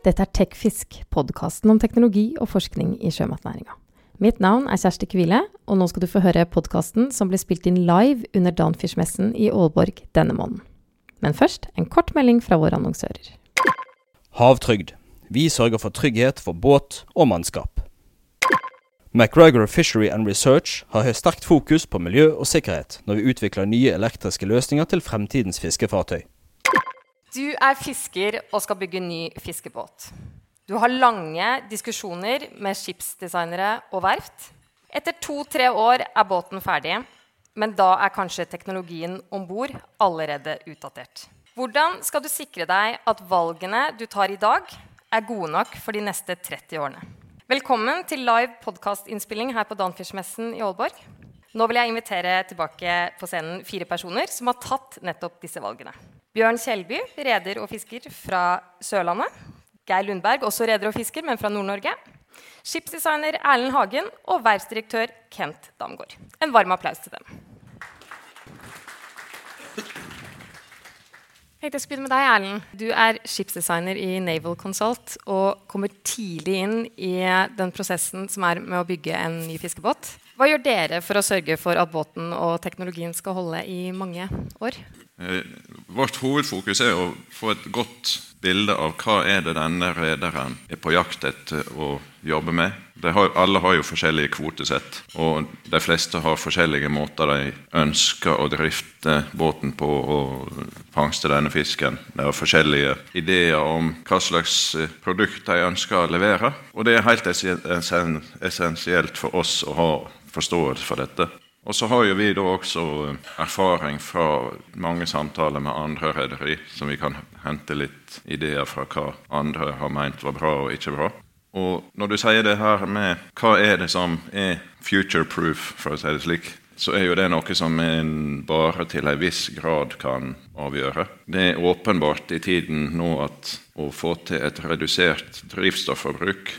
Dette er Tekfisk, podkasten om teknologi og forskning i sjømatnæringa. Mitt navn er Kjersti Kvile, og nå skal du få høre podkasten som ble spilt inn live under Danfish-messen i Aalborg denne måneden. Men først en kort melding fra våre annonsører. Havtrygd. Vi sørger for trygghet for båt og mannskap. McGregor Fishery and Research har høyt sterkt fokus på miljø og sikkerhet når vi utvikler nye elektriske løsninger til fremtidens fiskefartøy. Du er fisker og skal bygge ny fiskebåt. Du har lange diskusjoner med skipsdesignere og verft. Etter to-tre år er båten ferdig, men da er kanskje teknologien om bord allerede utdatert. Hvordan skal du sikre deg at valgene du tar i dag, er gode nok for de neste 30 årene? Velkommen til live podkastinnspilling her på Danfish-messen i Aalborg. Nå vil jeg invitere tilbake på scenen fire personer som har tatt nettopp disse valgene. Bjørn Kjellby, reder og fisker fra Sørlandet. Geir Lundberg, også reder og fisker, men fra Nord-Norge. Skipsdesigner Erlend Hagen og verftsdirektør Kent Damgaard. En varm applaus til dem. Jeg skal begynne med deg, Erlend. Du er skipsdesigner i Naval Consult og kommer tidlig inn i den prosessen som er med å bygge en ny fiskebåt. Hva gjør dere for å sørge for at båten og teknologien skal holde i mange år? Eh, vårt hovedfokus er å få et godt bilde av hva er det denne rederen er på jakt etter å jobbe med. Har, alle har jo forskjellige kvotesett, og de fleste har forskjellige måter de ønsker å drifte båten på og fangste denne fisken. De har forskjellige ideer om hva slags produkt de ønsker å levere. Og det er helt essensielt for oss å ha forståelse for dette. Og så har jo vi da også erfaring fra mange samtaler med andre rederi, som vi kan hente litt ideer fra hva andre har meint var bra og ikke bra. Og når du sier det her med hva er det som er future proof, for å si det slik, så er jo det noe som en bare til en viss grad kan avgjøre. Det er åpenbart i tiden nå at å få til et redusert drivstofforbruk,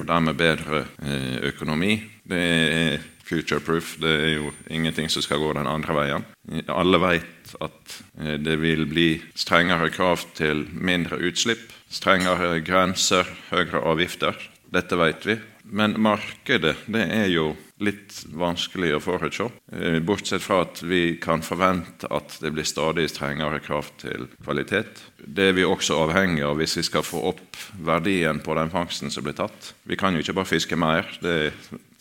og dermed bedre eh, økonomi, det er future-proof. Det er jo ingenting som skal gå den andre veien. Alle vet at eh, det vil bli strengere krav til mindre utslipp, strengere grenser, høyere avgifter. Dette vet vi. Men markedet det er jo litt vanskelig å forutse. Eh, bortsett fra at vi kan forvente at det blir stadig strengere krav til kvalitet. Det er vi også avhengig av hvis vi skal få opp verdien på den fangsten som blir tatt. Vi kan jo ikke bare fiske mer. Det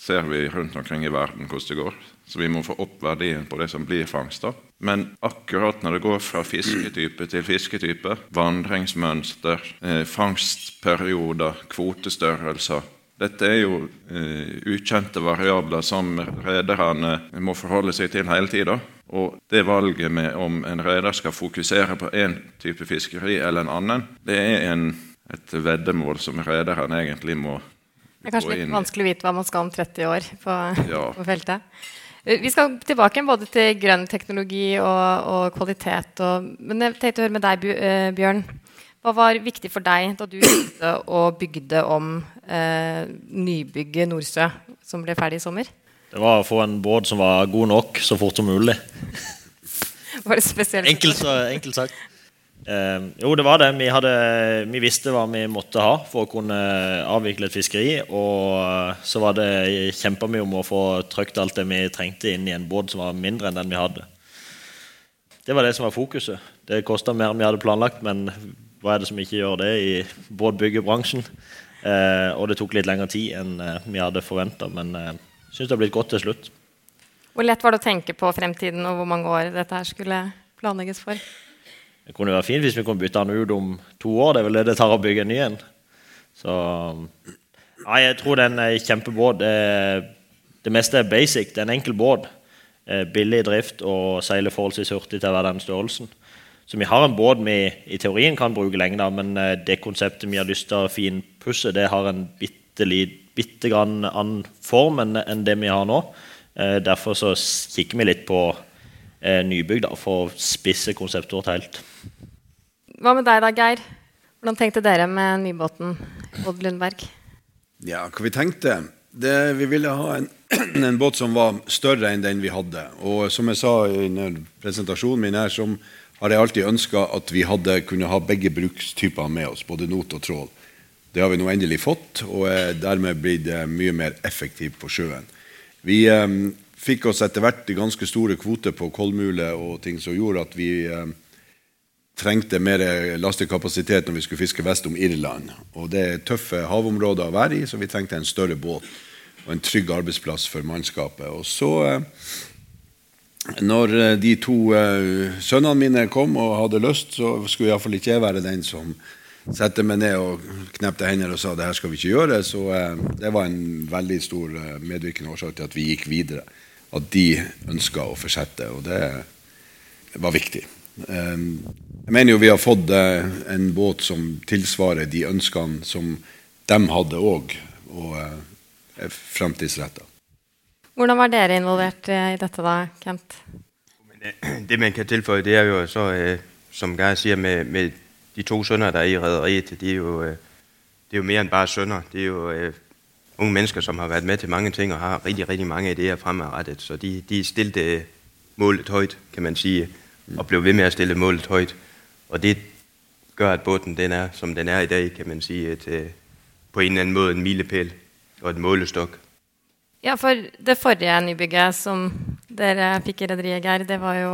ser vi rundt omkring i verden hvordan det går. Så vi må få opp verdien på det som blir fangsta. Men akkurat når det går fra fisketype til fisketype, vandringsmønster, eh, fangstperioder, kvotestørrelser dette er jo eh, ukjente variabler som rederne må forholde seg til hele tida. Og det valget med om en reder skal fokusere på én type fiskeri eller en annen, det er en, et veddemål som rederen egentlig må gå inn i. Det er kanskje litt vanskelig å vite hva man skal om 30 år på, ja. på feltet. Eh, vi skal tilbake både til grønn teknologi og, og kvalitet. Og, men jeg tenkte å høre med deg, eh, Bjørn. Hva var viktig for deg da du begynte og bygde om eh, nybygget Nordsjø, som ble ferdig i sommer? Det var å få en båt som var god nok så fort som mulig. var det spesielt? Enkelt, enkelt sagt. Eh, jo, det var det. Vi, hadde, vi, visste hva vi måtte ha for å kunne avvikle et fiskeri. Og så var det kjempa mye om å få trykt alt det vi trengte inn i en båt som var mindre enn den vi hadde. Det var det som var fokuset. Det kosta mer enn vi hadde planlagt, men hva er det som ikke gjør det i båtbyggebransjen? Eh, og det tok litt lengre tid enn eh, vi hadde forventa, men jeg eh, syns det har blitt godt til slutt. Hvor lett var det å tenke på fremtiden og hvor mange år dette her skulle planlegges for? Det kunne være fint hvis vi kunne bytte den ut om to år. Det er vel det det tar å bygge en ny en. Så ja, jeg tror det er en kjempebåt. Det, meste er basic. Det er en enkel båt. Billig i drift og seiler forholdsvis hurtig til å være den størrelsen. Så vi har en båt vi i teorien kan bruke lenge, da, men eh, det konseptet vi har lyst til å finpusse, det har en bitte, bitte grann annen form enn, enn det vi har nå. Eh, derfor så kikker vi litt på eh, nybygg da, for å spisse konseptet vårt helt. Hva med deg da, Geir? Hvordan tenkte dere med nybåten Odd Lundberg? Ja, hva vi tenkte? Det, vi ville ha en, en, båt som var større enn den vi hadde. Og som jeg sa i presentasjonen min her, som har jeg alltid ønska at vi hadde kunne ha begge brukstyper med oss, både not og trål. Det har vi nå endelig fått, og er dermed blitt eh, mye mer effektiv på sjøen. Vi eh, fikk oss etter hvert ganske store kvoter på kolmule og ting som gjorde at vi eh, trengte mer lastekapasitet når vi skulle fiske vest om Irland. Og det er tøffe havområder å være i, så vi trengte en større båt og en trygg arbeidsplass for mannskapet. Og så, eh, når eh, de to eh, sønnene mine kom og hadde lyst, så skulle iallfall ikke jeg være den som sette meg ned og knepte hender og sa det her skal vi ikke gjøre. Så det var en veldig stor medvirkende årsak til at vi gikk videre. At de ønska å fortsette, og det var viktig. Jeg mener jo vi har fått en båt som tilsvarer de ønskene som de hadde òg framtidsretta. Hvordan var dere involvert eh, i dette, da, Kent? Eh, det man kan tilføye, det er jo så, øh, som Geir sier, med, med, de to sønner der er i rederiet, de er øh, det er jo mer enn bare sønner. Det er jo øh, unge mennesker som har vært med til mange ting og har rigtig, rigtig mange ideer fremadrettet. Så de, de stilte målet høyt, kan man si, og ble ved med å stille målet høyt. Og det gjør at båten den er som den er i dag, kan man si, et, på en eller annen måte en milepæl og et målestokk. Ja, for det forrige nybygget som dere fikk i rederiet, Geir, det var jo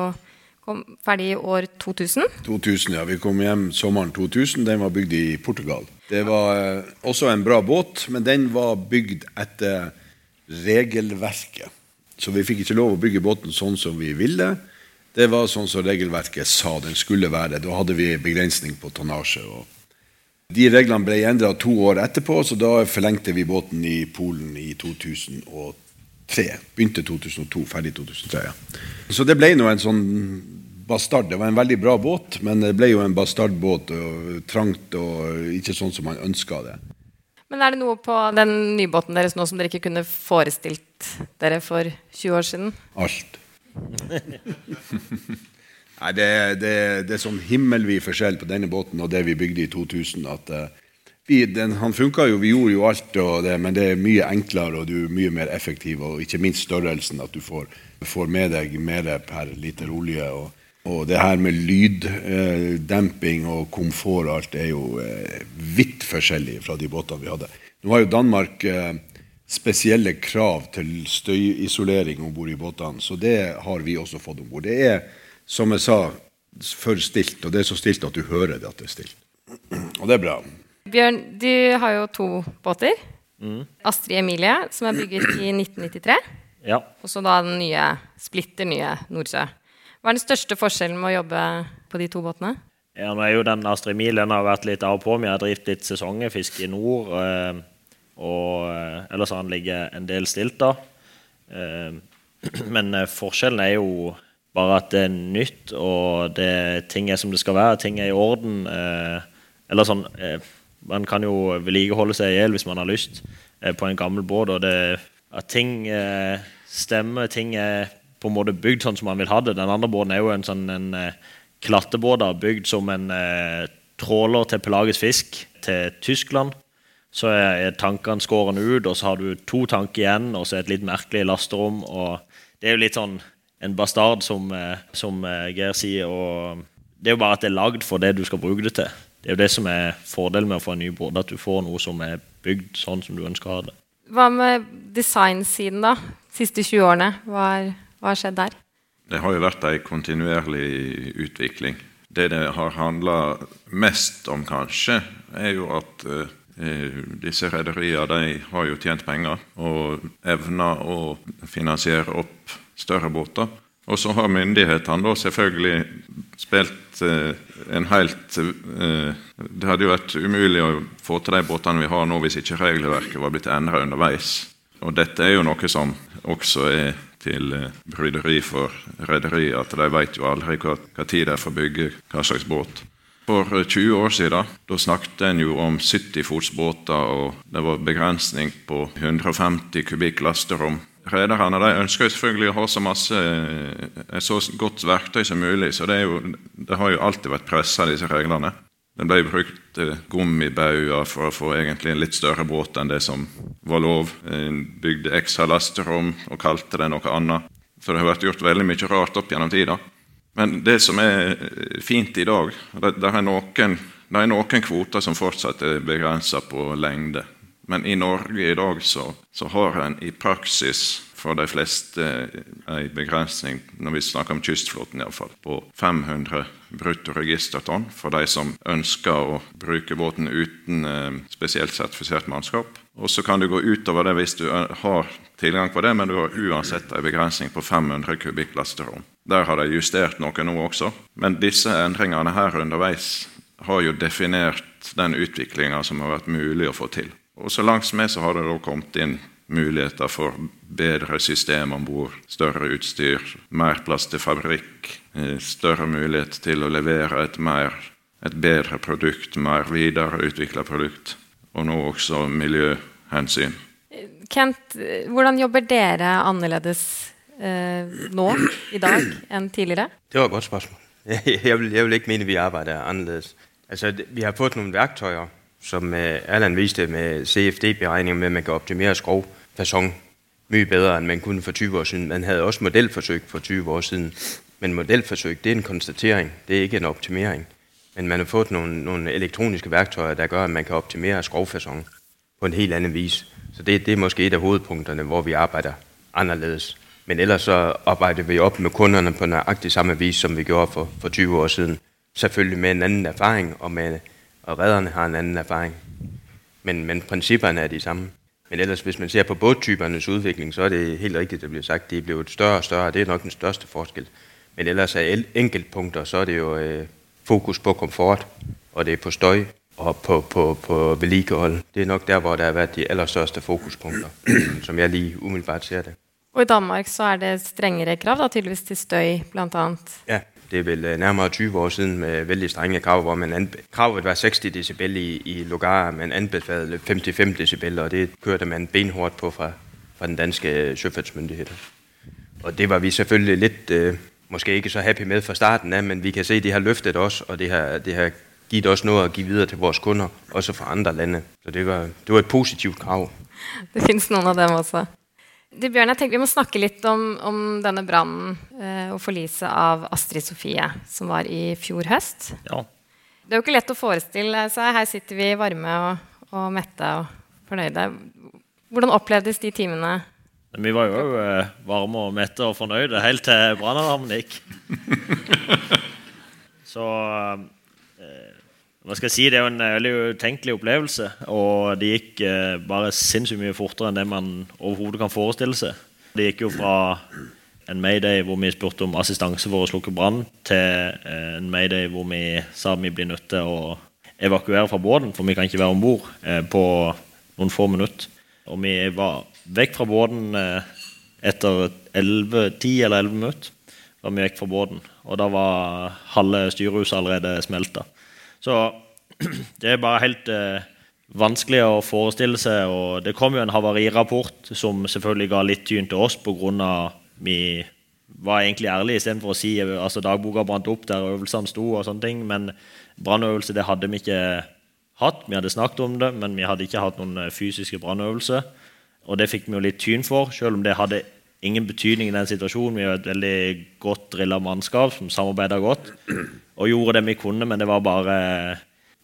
kom ferdig i år 2000? 2000, ja. Vi kom hjem sommeren 2000. Den var bygd i Portugal. Det var eh, også en bra båt, men den var bygd etter regelverket. Så vi fikk ikke lov å bygge båten sånn som vi ville. Det var sånn som regelverket sa den skulle være. Da hadde vi begrensning på tonnasje. og de reglene ble endra to år etterpå, så da forlengte vi båten i Polen i 2003. Begynte 2002, ferdig 2003. Ja. Så det ble nå en sånn bastard. Det var en veldig bra båt, men det ble jo en bastardbåt. Og trangt og ikke sånn som man ønska det. Men er det noe på den nybåten deres nå som dere ikke kunne forestilt dere for 20 år siden? Alt. Nei, det, det, det, er sånn himmelvid forskjell på denne båten og det vi bygde i 2000. at uh, vi, den, Han funka jo, vi gjorde jo alt, det, men det er mye enklere og du er mye mer effektiv. Og ikke minst størrelsen, at du får, får med deg mer per liter olje. og og det her med lyddemping uh, og komfort og alt er jo uh, vidt forskjellig fra de båtene vi hadde. Nå har jo Danmark eh, spesielle krav til støyisolering om bord i båtene, så det har vi også fått om bord. Det er som jeg sa, for stilt. Og det er så stilt at du hører det at det er stilt. Og det er bra. Bjørn, du har jo to båter. Mm. Astrid Emilie, som er bygget i 1993. Ja. Og så da den nye, splitter nye Nordsjø. Hva er den største forskjellen med å jobbe på de to båtene? Ja, nå er jo den Astrid Emilie den har vært litt av og på. Vi har drevet litt sesongfiske i nord. Eh, og eh, ellers har den ligget en del stilt, da. Eh, men forskjellen er jo bare at det er nytt, og det, ting er som det skal være. Ting er i orden. Eh, eller sånn eh, Man kan jo vedlikeholde seg i hjel hvis man har lyst eh, på en gammel båt. og det, At ting stemmer, ting er på en måte bygd sånn som man vil ha det. Den andre båten er jo en sånn en, klattebåt bygd som en eh, tråler til pelagisk fisk til Tyskland. Så er tankene skåret ut, og så har du to tanker igjen, og så er et litt merkelig lasterom. og Det er jo litt sånn en bastard, som, eh, som eh, Geir sier. og Det er jo bare at det er lagd for det du skal bruke det til. Det er jo det som er fordelen med å få en ny båt, at du får noe som er bygd sånn som du ønsker å ha det. Hva med designsiden, da? Siste 20 årene, hva, hva har skjedd der? Det har jo vært ei kontinuerlig utvikling. Det det har handla mest om, kanskje, er jo at eh, disse rederiene har jo tjent penger og evner å finansiere opp større båter. Og så har myndighetene da selvfølgelig spilt eh, en helt eh, Det hadde jo vært umulig å få til de båtene vi har nå hvis ikke regelverket var blitt endra underveis. Og dette er jo noe som også er til eh, bryderi for rederiet, at de vet jo aldri hva, hva tid de får bygge hva slags båt. For 20 år siden da snakket en jo om 70 fots båter, og det var begrensning på 150 kubikk lasterom. Rederne de ønsker selvfølgelig å ha så masse, et eh, så godt verktøy som mulig. så Det, jo, det har jo alltid vært pressa, disse reglene. Det ble brukt eh, gummibauger for å få egentlig en litt større båt enn det som var lov. En bygde ekstra lasterom og kalte det noe annet. Så det har vært gjort veldig mye rart opp gjennom tida. Men det som er fint i dag, det, det er noen Det er noen kvoter som fortsatt er begrensa på lengde. Men i Norge i dag så, så har en i praksis for de fleste en begrensning, når vi snakker om kystflåten iallfall, på 500 brutto registertonn for de som ønsker å bruke båten uten eh, spesielt sertifisert mannskap. Og så kan du gå utover det hvis du har tilgang på det, men du har uansett en begrensning på 500 kubikklasterom. Der har de justert noe nå også. Men disse endringene her underveis har jo definert den utviklinga som har vært mulig å få til. Og så langs med så har det da kommet inn muligheter for bedre system om bord, større utstyr, mer plass til fabrikk, eh, større mulighet til å levere et, mer, et bedre produkt, mer videreutvikla produkt, og nå også miljøhensyn. Kent, hvordan jobber dere annerledes eh, nå i dag enn tidligere? Det var et godt spørsmål. Jeg vil, jeg vil ikke mene vi arbeider annerledes. Altså, vi har fått noen verktøyer som Erland Allan viste med CFD-beregninger med at man kan optimere skrogfasong mye bedre, enn man kunne for 20 år siden. Man hadde også modelforsøg for 20 år siden. Men modelforsøg det er en konstatering, det er ikke en optimering. Men man har fått noen, noen elektroniske verktøyer der gjør at man kan optimere skrogfasong på en helt annen vis. Så det, det, er måske et av hovedpunktene hvor vi arbeider annerledes. Men ellers så arbeider vi opp med kundene på nøyaktig samme vis som vi gjorde for, for 20 år siden. Selvfølgelig med en annen erfaring, og, med, og redderne har en annen erfaring. Men, men prinsippene er de samme. Men ellers, hvis man ser på båttypernes udvikling, så er det helt rigtigt, det bliver sagt, de er blevet større og større. Det er nok den største forskel. Men ellers er enkeltpunkter, så er det jo øh, fokus på komfort, og det er på støj og på, på, på vedlikehold. Det er nok der, hvor der har vært de allerstørste fokuspunkter, som jeg lige umiddelbart ser det. Og i Danmark så er det strengere krav da, tydeligvis til støy, blant annet. Ja, det er vel øh, nærmere 20 år siden med veldig strenge krav, hvor man kravet var 60 decibel i, i Lugar, men anbefalte 55 decibel, og det kørte man benhårdt på fra, fra den danske sjøfartsmyndighed. Og det var vi selvfølgelig litt øh, måske ikke så happy med fra starten av, men vi kan se, det har løftet oss, og det har, det har gitt oss noe å gi videre til våre kunder, også fra andre lande. Så det var, det var et positivt krav. Det finnes noen av dem også. Du, Bjørn, jeg tenker Vi må snakke litt om, om denne brannen eh, og forliset av Astrid Sofie, som var i fjor høst. Ja. Det er jo ikke lett å forestille seg. Her sitter vi varme og, og mette og fornøyde. Hvordan opplevdes de timene? Vi var jo eh, varme og mette og fornøyde helt til brannalarmen gikk. Så eh, hva skal si, Det er jo en veldig utenkelig opplevelse. Og det gikk eh, bare sinnssykt mye fortere enn det man overhodet kan forestille seg. Det gikk jo fra en mayday hvor vi spurte om assistanse for å slukke brann, til eh, en mayday hvor vi sa vi blir nødt til å evakuere fra båten, for vi kan ikke være om bord eh, på noen få minutter. Og vi var vekk fra båten eh, etter 11, 10 eller 11 minutter. var vi vekk fra båten, Og da var halve styrehuset allerede smelta. Så det er bare helt eh, vanskelig å forestille seg. og Det kom jo en havarirapport som selvfølgelig ga litt tyn til oss pga. vi var egentlig ærlige istedenfor å si altså dagboka brant opp der øvelsene sto. og sånne ting, Men brannøvelse det hadde vi ikke hatt. Vi hadde snakket om det, men vi hadde ikke hatt noen eh, fysiske brannøvelser. Og det fikk vi jo litt tyn for, selv om det hadde ingen betydning i den situasjonen. Vi var et veldig godt drilla mannskap som samarbeida godt og gjorde det vi kunne, men det var bare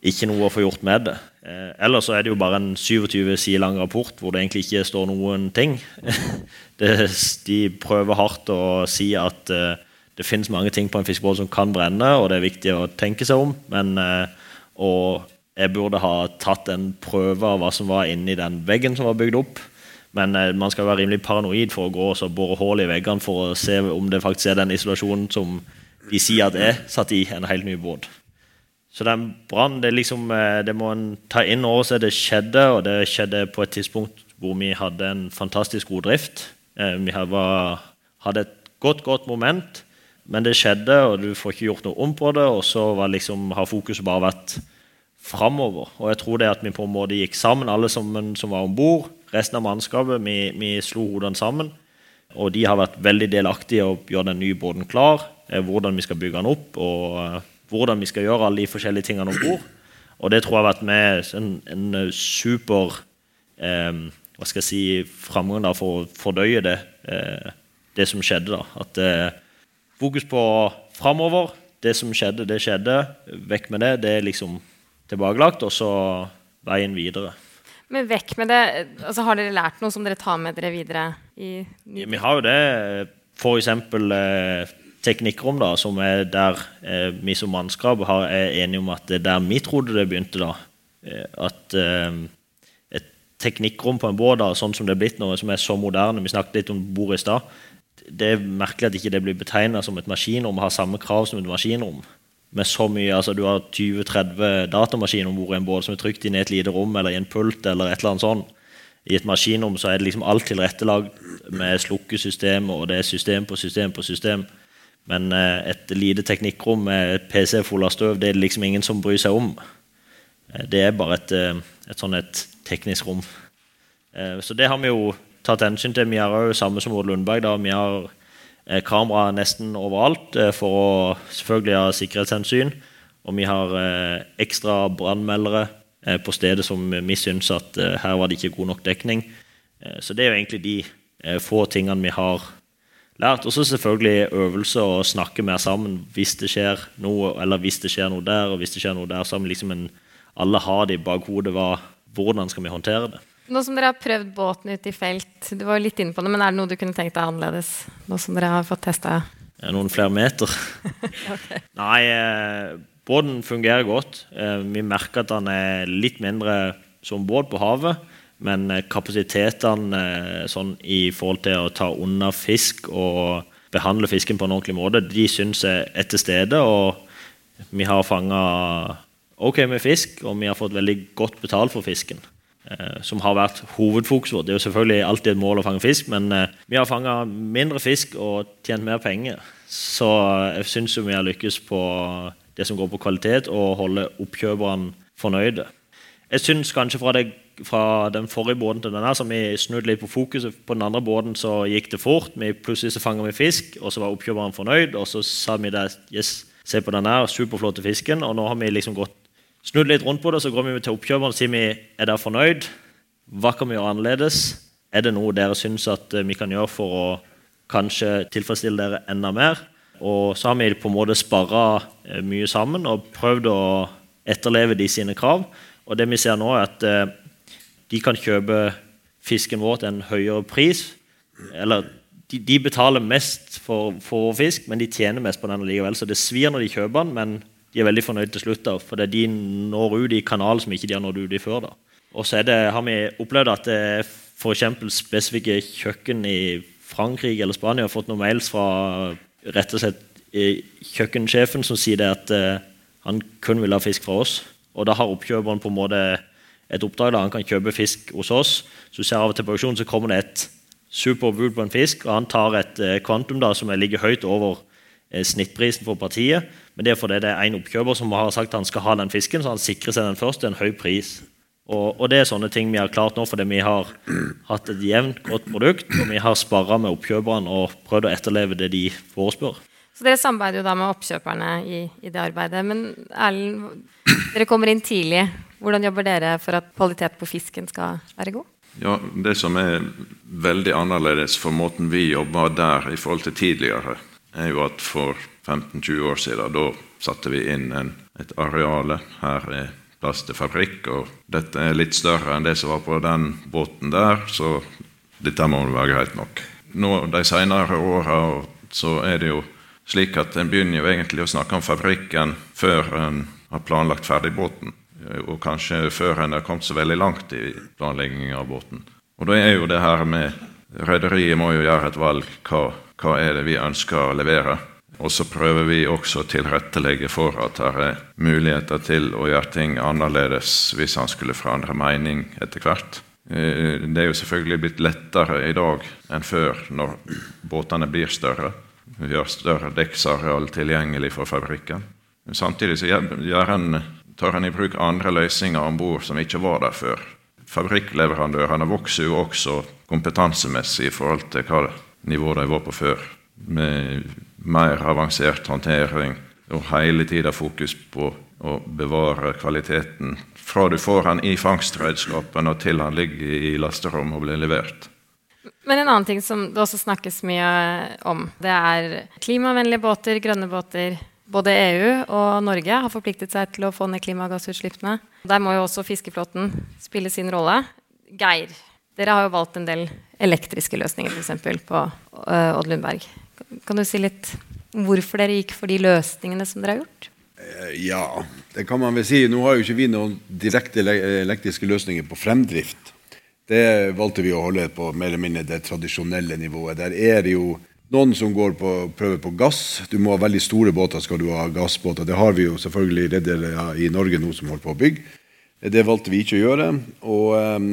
ikke noe å få gjort med det. Eh, ellers så er det jo bare en 27 sider lang rapport hvor det egentlig ikke står noen ting. de prøver hardt å si at uh, det finnes mange ting på en fiskebåt som kan brenne, og det er viktig å tenke seg om. Men, uh, og jeg burde ha tatt en prøve av hva som var inni den veggen som var bygd opp. Men eh, man skal være rimelig paranoid for å gå og bore hull i veggene for å se om det faktisk er den isolasjonen som de sier at er satt i en helt ny båt. Så den brannen, det, liksom, eh, det må en ta inn over seg. Det skjedde, og det skjedde på et tidspunkt hvor vi hadde en fantastisk god drift. Eh, vi hadde et godt, godt moment, men det skjedde, og du får ikke gjort noe om på det. Og så liksom, har fokuset bare vært framover. Og jeg tror det at vi på en måte gikk sammen, alle som, som var om bord. Resten av mannskapet, vi, vi slo hodene sammen. Og de har vært veldig delaktige i å gjøre den nye båten klar. Eh, hvordan vi skal bygge den opp, og eh, hvordan vi skal gjøre alle de forskjellige tingene om bord. Og det tror jeg har vært med en, en super eh, hva skal jeg si, framgang da, for å fordøye det, eh, det som skjedde. da. At eh, Fokus på framover. Det som skjedde, det skjedde. Vekk med det. Det er liksom tilbakelagt, og så veien videre. Men vekk med det. Altså, har dere lært noe som dere tar med dere videre? ja, Vi har jo det. F.eks. Eh, teknikkrom, da, som er der eh, vi som mannskap har, er enige om at det er der vi trodde det begynte. da. Eh, at eh, et teknikkrom på en båt, da, sånn som det er blitt nå, som er så moderne Vi snakket litt om bordet i stad. Det er merkelig at ikke det blir betegna som et maskinrom og har samme krav som et maskinrom med så mye, altså Du har 20-30 datamaskiner om bord i en båt som er trykt inn i et lite rom eller i en pult. eller et eller annet sånt. I et maskinrom så er det liksom alt tilrettelagt med slukkesystem, og det er system på system på system. Men eh, et lite teknikkrom med et PC full av støv det er det liksom ingen som bryr seg om. Eh, det er bare et, eh, et sånn et teknisk rom. Så det har vi jo tatt hensyn til. Vi har òg samme som Odd Lundberg. da, vi har kamera nesten overalt eh, for å selvfølgelig ha sikkerhetshensyn. Og vi har eh, ekstra brannmeldere på stedet som vi syns at her var det ikke god nok dekning. Så det er jo egentlig de få tingene vi har lært. Og så selvfølgelig øvelse og snakke mer sammen hvis det skjer noe, eller hvis det skjer noe der, og hvis det skjer noe der. Så liksom en, alle har det i bakhodet. Hvordan skal vi håndtere det? Nå som dere har prøvd båten ute i felt, du var litt inne på det, men er det noe du kunne tenkt deg annerledes? Nå som dere har fått testa? Noen flere meter. okay. Nei, eh, båten fungerer godt. Eh, vi merker at den er litt mindre som båt på havet. Men eh, kapasitetene sånn, i forhold til å ta unna fisk og behandle fisken på en ordentlig måte, de syns jeg er til stede. Og vi har fanga ok med fisk, og vi har fått veldig godt betalt for fisken. Eh, som har vært hovedfokus vårt. Det er jo selvfølgelig alltid et mål å fange fisk, men eh, vi har fanga mindre fisk og tjent mer penger. Så eh, jeg syns vi har lykkes på det som går på kvalitet, og holde oppkjøperne fornøyde. Jeg syns kanskje fra, det, fra, den forrige båten til denne, som vi snudde litt på fokuset. På den andre båten så gikk det fort. Vi plutselig så fanga vi fisk, og så var oppkjøperen fornøyd. Og så sa vi det, yes, se på den her superflotte fisken. Og nå har vi liksom gått snudd litt rundt på det, så går vi til oppkjøperen og sier vi, er dere fornøyd. Hva kan vi gjøre annerledes? Er det noe dere syns at eh, vi kan gjøre for å kanskje tilfredsstille dere enda mer? Og så har vi på en måte sparra eh, mye sammen og prøvd å etterleve de sine krav. Og det vi ser nå, er at eh, de kan kjøpe fisken vår til en høyere pris. Eller de, de betaler mest for, for fisk, men de tjener mest på den likevel. Så det svir når de kjøper den, men de er veldig fornøyd til slutt. da, For de når ut i kanalen som ikke de har nådd ut i før. da. Og så det, har vi opplevd at er f.eks. spesifikke kjøkken i Frankrike eller Spania har fått noen mails fra rett og slett eh, kjøkkensjefen som sier at uh, han kun vil ha fisk fra oss. Og da har oppkjøperen på en måte et oppdrag. da, Han kan kjøpe fisk hos oss. Så du ser av og til på auksjonen så kommer det et superbud på en fisk, og han tar et uh, kvantum da, som ligger høyt over uh, snittprisen for partiet. Men det er fordi det er en oppkjøper som har sagt han skal ha den fisken, så han sikrer seg den først til en høy pris. Og, og, det er sånne ting vi har klart nå fordi vi har hatt et jevnt, godt produkt, og vi har sparra med oppkjøperne og prøvd å etterleve det de forespør. Så Dere samarbeider jo da med oppkjøperne i, i det arbeidet. Men Erlend, dere kommer inn tidlig. Hvordan jobber dere for at kvalitet på fisken skal være god? Ja, Det som er veldig annerledes for måten vi jobber der i forhold til tidligere, er jo at for 15-20 år siden. Da satte vi inn en, et areale. Her er plass til fabrikk. og Dette er litt større enn det som var på den båten der, så dette må være greit nok. Nå, De senere åra så er det jo slik at en begynner jo egentlig å snakke om fabrikken før en har planlagt ferdig båten. Og kanskje før en har kommet så veldig langt i planleggingen av båten. Og da er jo det her med Rederiet må jo gjøre et valg. Hva, hva er det vi ønsker å levere? Og så prøver vi også å tilrettelegge for at det er muligheter til å gjøre ting annerledes hvis han skulle forandre mening etter hvert. Eh, det er jo selvfølgelig blitt lettere i dag enn før når båtene blir større. Vi har større dekksareal tilgjengelig for fabrikken. Samtidig så en, tar en i bruk andre løsninger om bord som ikke var der før. Fabrikkleverandørene vokser jo også kompetansemessig i forhold til hva nivå de var på før. Med mer avansert håndtering og hele tida fokus på å bevare kvaliteten fra du får den i fangstredskapen og til den ligger i lasterommet og blir levert. Men en annen ting som det også snakkes mye om, det er klimavennlige båter, grønne båter. Både EU og Norge har forpliktet seg til å få ned klimagassutslippene. Der må jo også fiskeflåten spille sin rolle. Geir, dere har jo valgt en del elektriske løsninger f.eks. på uh, Odd Lundberg. Kan du si litt om hvorfor dere gikk for de løsningene som dere har gjort? Eh, ja, det kan man vel si. Nå har jo ikke vi noen direkte elektriske løsninger på fremdrift. Det valgte vi å holde på mer eller mindre det tradisjonelle nivået. Der er det jo noen som går på prøver på gass. Du må ha veldig store båter skal du ha gassbåter. Det har vi jo selvfølgelig redere i Norge nå som holder på å bygge. Det valgte vi ikke å gjøre. Og um,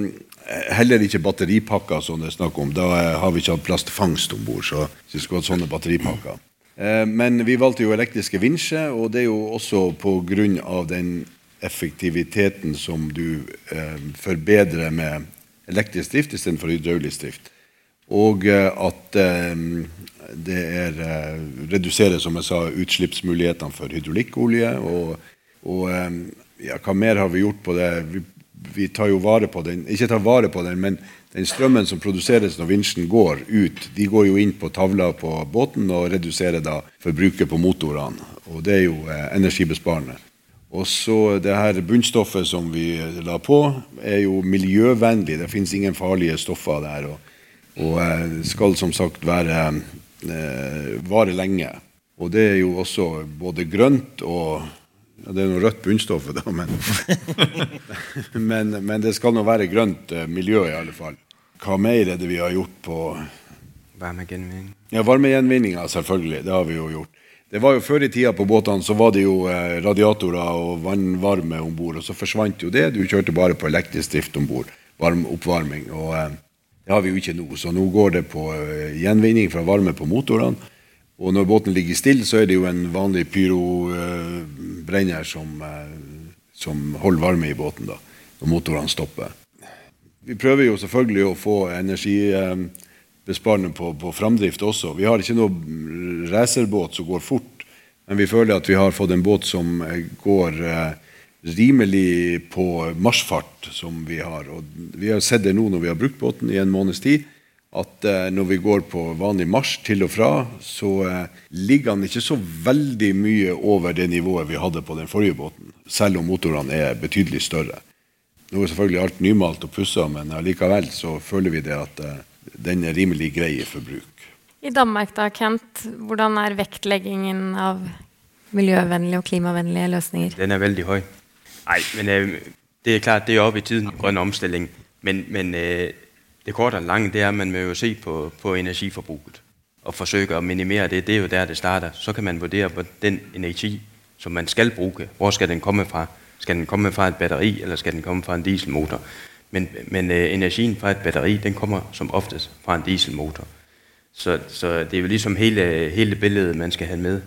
heller ikke batteripakker, som det er snakk om. Da har vi ikke hatt plass til om bord. Så vi skulle hatt sånne batteripakker. Uh, men vi valgte jo elektriske vinsjer, og det er jo også pga. den effektiviteten som du uh, forbedrer med elektrisk drift istedenfor hydraulisk drift. Og eh, at eh, det er, eh, reduserer som jeg sa, utslippsmulighetene for hydraulikkolje. Og, og ja, hva mer har vi gjort på det? Vi, vi, tar jo vare på den, ikke tar vare på den, men den strømmen som produseres når vinsjen går ut, de går jo inn på tavla på båten og reduserer da forbruket på motorene. Og det er jo energibesparende. Og så det her bunnstoffet som vi la på, er jo miljøvennlig. Det fins ingen farlige stoffer der. Og, og eh, skal som sagt være eh, vare lenge. Og det er jo også både grønt og Det er noe rødt bunnstoff, da, men, men, men, det skal nå være grønt eh, miljø, i alle fall. Hva mer er det vi har gjort på Varmegjenvinning? Ja, varmegjenvinninga, selvfølgelig. Det har vi jo gjort. Det var jo Før i tida på båtene så var det jo eh, radiatorer og vannvarme om bord. Og så forsvant jo det. Du kjørte bare på elektrisk drift om bord. Oppvarming. Og eh, det har vi jo ikke nå. Så nå går det på gjenvinning fra varme på motorene. Og når båten ligger stille, så er det jo en vanlig pyrobrenner som, som holder varme i båten da, når motorene stopper. Vi prøver jo selvfølgelig å få energibesparende på, på framdrift også. Vi har ikke noe racerbåt som går fort, men vi føler at vi har fått en båt som eh, går eh, rimelig på marsjfart, som vi har. Og vi har sett det nå når vi har brukt båten i en måneds tid, at eh, når vi går på vanlig marsj til og fra, så eh, ligger han ikke så veldig mye over det nivået vi hadde på den forrige båten, selv om motorene er betydelig større. Nå er selvfølgelig alt nymalt og pussa, men allikevel så føler vi det at eh, den er rimelig grei for bruk. I Danmark, da, Kent, hvordan er vektleggingen av miljøvennlige og klimavennlige løsninger? Den er veldig høy. Nei, men det er klart, det er oppe i tiden, grønn omstilling. Men, men det korte og lange det er at man må jo se på, på energiforbruket og forsøke å minimere det. Det er jo der det starter. Så kan man vurdere på den energi som man skal bruke. Hvor skal den komme fra? Skal den komme fra et batteri, eller skal den komme fra en dieselmotor? Men, men øh, energien fra et batteri den kommer som oftest fra en dieselmotor. Så, så det er jo liksom hele, hele billedet man skal ha med.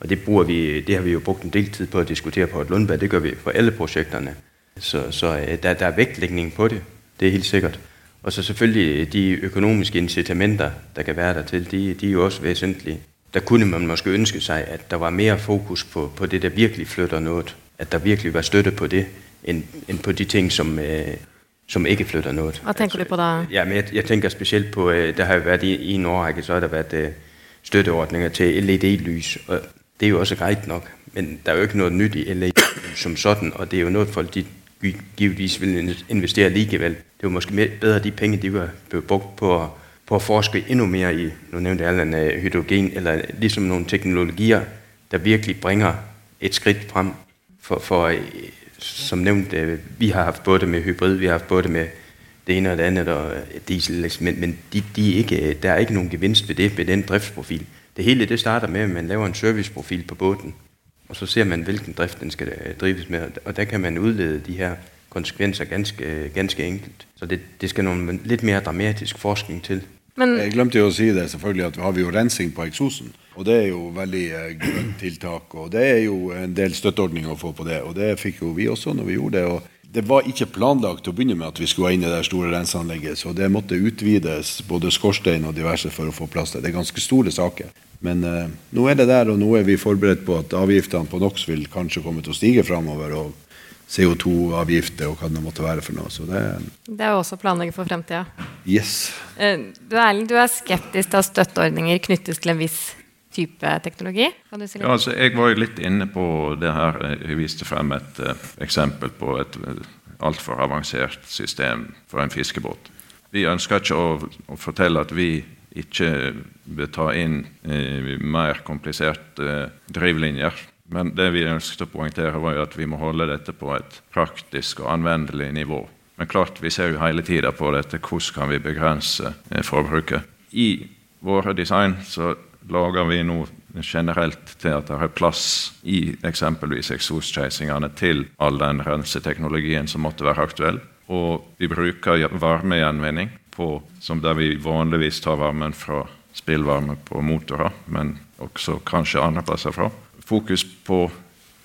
Og det, vi, det har vi jo brukt en del tid på å diskutere på et Lundberg. Det gjør vi for alle prosjektene. Så, så øh, der, der, er vektlægning på det. Det er helt sikkert. Og så selvfølgelig de økonomiske incitamenter der kan være der til, de, de er jo også vesentlige. Der kunne man måske ønske seg at der var mer fokus på, på det der virkelig flytter noe. At der virkelig var støtte på det enn, en på de ting som, eh, som ikke flytter noe. Hva tenker du på da? Ja, jeg, jeg, tenker spesielt på eh, Det har jo vært i, i en årrekke så har det vært eh, støtteordninger til LED-lys. og Det er jo også greit nok, men det er jo ikke noe nytt i LED som sådan. Og det er jo noe folk de givetvis vil investere likevel. Det var måske bedre de penge de var brugt på, på å forske enda mer i nå nevnte Allan øh, hydrogen, eller liksom noen teknologier der virkelig bringer et skritt frem. for, for som nevnt, øh, vi har hatt både med hybrid, vi har hatt både med det ene og det andre, og øh, diesel, men, men de, de ikke, der er ikke noen gevinst ved det, ved den driftsprofil. Det hele det starter med, at man laver en serviceprofil på båten, og så ser man, hvilken drift den skal øh, drives med, og der kan man udlede de her konsekvenser ganske, ganske enkelt. Så det, det skal noen litt mer dramatisk forskning til. Men, jeg glemte jo å si det, selvfølgelig at har vi jo rensing på eksosen. Og det er jo veldig eh, grønt tiltak. Og det er jo en del støtteordninger å få på det. Og det fikk jo vi også når vi gjorde det. og det var ikke planlagt å begynne med at vi skulle ha inn i det store renseanlegget. Så det måtte utvides, både skorstein og diverse, for å få plass til. Det er ganske store saker. Men eh, nå er det der, og nå er vi forberedt på at avgiftene på NOx vil kanskje komme til å stige framover. Og CO2-avgifter og hva det måtte være for noe. Så det, det er jo også å planlegge for fremtida. Yes. Eh, du, du er skeptisk til at støtteordninger knyttes til en viss type teknologi? Si? Ja, altså, jeg var jo litt inne på det her. Jeg viste frem et uh, eksempel på et uh, altfor avansert system for en fiskebåt. Vi ønsker ikke å, å fortelle at vi ikke vil ta inn uh, mer kompliserte drivlinjer. Men det vi ønsket å poengtere, var jo at vi må holde dette på et praktisk og anvendelig nivå. Men klart, vi ser jo hele tida på dette. Hvordan kan vi begrense forbruket? I våre design så lager vi nå generelt til at det er plass i eksempelvis eksoskeisingene til all den renseteknologien som måtte være aktuell. Og vi bruker varmegjenvinning på, som der vi vanligvis tar varmen fra spillvarme på motorer, men også kanskje andre plasser fra. Fokus på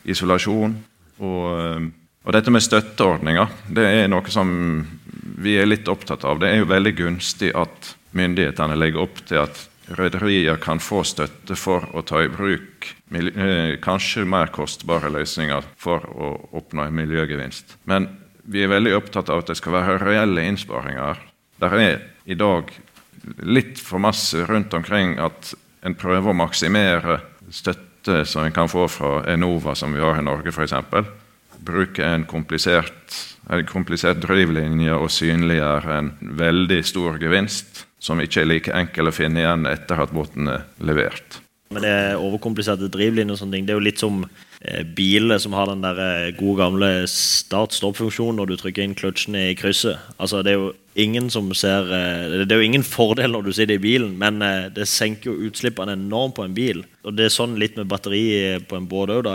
isolasjon og, og dette med støtteordninger, det er noe som vi er litt opptatt av. Det er jo veldig gunstig at myndighetene legger opp til at rederier kan få støtte for å ta i bruk eh, kanskje mer kostbare løsninger for å oppnå en miljøgevinst. Men vi er veldig opptatt av at det skal være reelle innsparinger. Det er i dag litt for masse rundt omkring at en prøver å maksimere støtte som en kan få fra Enova, som vi har i Norge f.eks. Bruke en komplisert, en komplisert drivlinje og synliggjøre en veldig stor gevinst som ikke er like enkel å finne igjen etter at båten er levert. Men det er overkompliserte drivlinjer og sånne ting. Det er jo litt som eh, biler som har den der eh, gode gamle start-stopp-funksjonen når du trykker inn kløtsjene i krysset. Altså, det er jo ingen som ser eh, Det er jo ingen fordel når du sitter i bilen, men det senker jo utslippene enormt på en bil. Og det er sånn litt med batteri på en båt òg.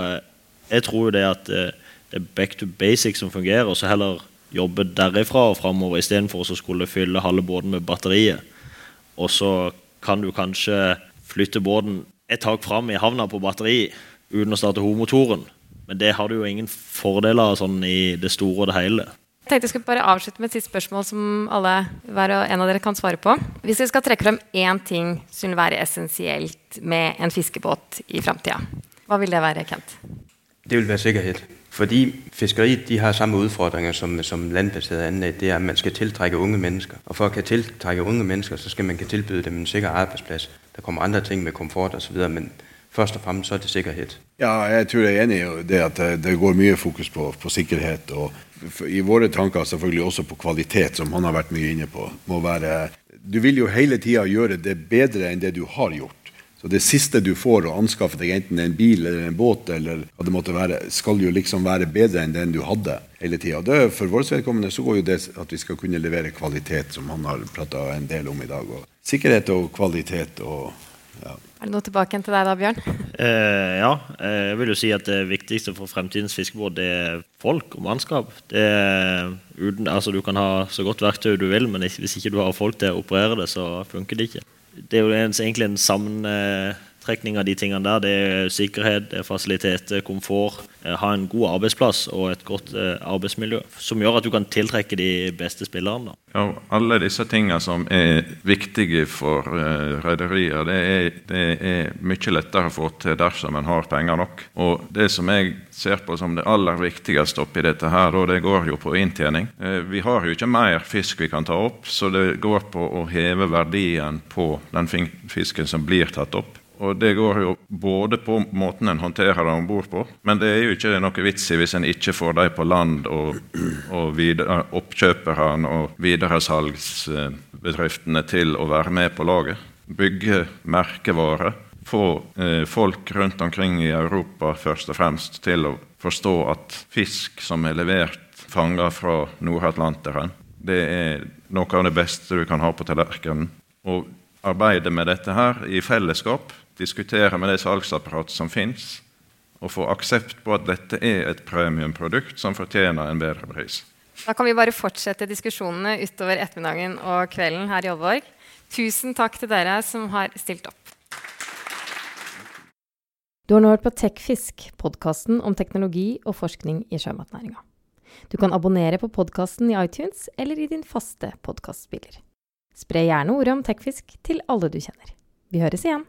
Jeg tror jo det at det er back to basic som fungerer, og så heller jobbe derifra og framover istedenfor å skulle fylle halve båten med batteriet. Og så kan du kanskje flytte båten et tak fram i havna på batteri uten å starte hovedmotoren. Men det har du jo ingen fordeler sånn i det store og det hele. Jeg tenkte jeg skulle bare avslutte med et siste spørsmål som alle, hver og en av dere kan svare på. Hvis vi skal trekke frem én ting som vil være essensielt med en fiskebåt i framtida, hva vil det være, Kent? Det vil være sikkerhet. Fordi fiskeriet de har samme udfordringer som, som landbaseret anlæg. Det er, at man skal tiltrække unge mennesker. Og for at kan tiltrække unge mennesker, så skal man kan tilbyde dem en sikker arbejdsplads. Der kommer andre ting med komfort osv., men først og fremmest så er det sikkerhet. Ja, jeg tror jeg er enig i det at det går mye fokus på, på sikkerhet. Og i våre tanker selvfølgelig også på kvalitet, som han har vært mye inne på. Må være, du vil jo hele tida gjøre det bedre enn det du har gjort. Så det siste du får å anskaffe deg, enten en bil eller en båt, eller hva det måtte være, skal jo liksom være bedre enn den du hadde hele tida. For vårt vedkommende så går jo det at vi skal kunne levere kvalitet, som han har prata en del om i dag. Og sikkerhet og kvalitet og ja. Er det noe tilbake til deg da, Bjørn? Eh, ja, jeg vil jo si at det viktigste for fremtidens fiskebåt det er folk og mannskap. Det er uten, altså Du kan ha så godt verktøy du vil, men hvis ikke du har folk til å operere det, så funker det ikke det er jo egentlig en sammentrekning av de tingene der. Det er sikkerhet, det er fasilitet, komfort. Eh, ha en god arbeidsplass og et godt eh, arbeidsmiljø. Som gjør at du kan tiltrekke de beste spillerne. Ja, alle disse tingene som er viktige for uh, rederier, det, det, er mye lettere å få til dersom en har penger nok. Og det som jeg ser på som det aller viktigste oppi dette her, og det går jo på inntjening. Vi har jo ikke mer fisk vi kan ta opp, så det går på å heve verdien på den fisken som blir tatt opp. Og det går jo både på måten en håndterer det om bord på, men det er jo ikke noe vits i hvis en ikke får dem på land og, og videre, oppkjøperne og videresalgsbedriftene til å være med på laget. Bygge merkevare. Få eh, folk rundt omkring i Europa først og fremst til å forstå at fisk som er levert fanga fra Nord-Atlanteren, det er noe av det beste du kan ha på tallerkenen. Og arbeide med dette her i fellesskap diskutere med det salgsapparatet som fins, og få aksept på at dette er et premiumprodukt som fortjener en bedre pris. Da kan vi bare fortsette diskusjonene utover ettermiddagen og kvelden her i Aalborg. Tusen takk til dere som har stilt opp. Du har nå hørt på Tekfisk, podkasten om teknologi og forskning i sjømatnæringa. Du kan abonnere på podkasten i iTunes eller i din faste podkastspiller. Spre gjerne ordet om tekfisk til alle du kjenner. Vi høres igjen.